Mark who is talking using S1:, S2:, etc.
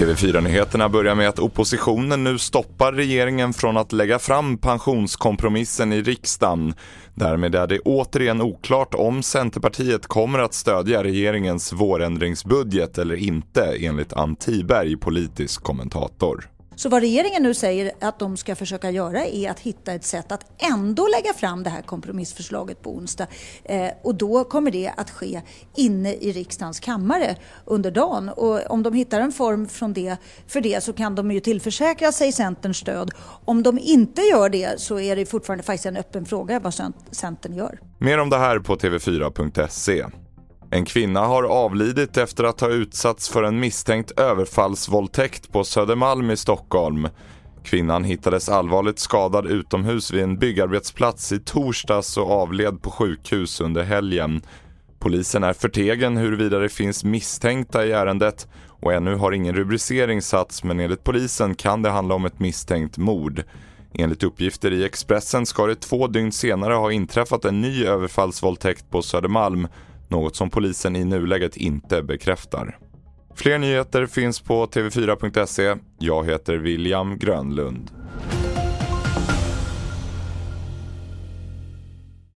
S1: TV4-nyheterna börjar med att oppositionen nu stoppar regeringen från att lägga fram pensionskompromissen i riksdagen. Därmed är det återigen oklart om Centerpartiet kommer att stödja regeringens vårändringsbudget eller inte enligt Ann Tiberg, politisk kommentator.
S2: Så vad regeringen nu säger att de ska försöka göra är att hitta ett sätt att ändå lägga fram det här kompromissförslaget på onsdag. Eh, och då kommer det att ske inne i riksdagens kammare under dagen. Och om de hittar en form från det, för det så kan de ju tillförsäkra sig Centerns stöd. Om de inte gör det så är det fortfarande faktiskt en öppen fråga vad Centern gör.
S1: Mer om det här på tv4.se. En kvinna har avlidit efter att ha utsatts för en misstänkt överfallsvåldtäkt på Södermalm i Stockholm. Kvinnan hittades allvarligt skadad utomhus vid en byggarbetsplats i torsdags och avled på sjukhus under helgen. Polisen är förtegen huruvida det finns misstänkta i ärendet och ännu har ingen rubricering satts men enligt polisen kan det handla om ett misstänkt mord. Enligt uppgifter i Expressen ska det två dygn senare ha inträffat en ny överfallsvåldtäkt på Södermalm något som polisen i nuläget inte bekräftar. Fler nyheter finns på tv4.se. Jag heter William Grönlund.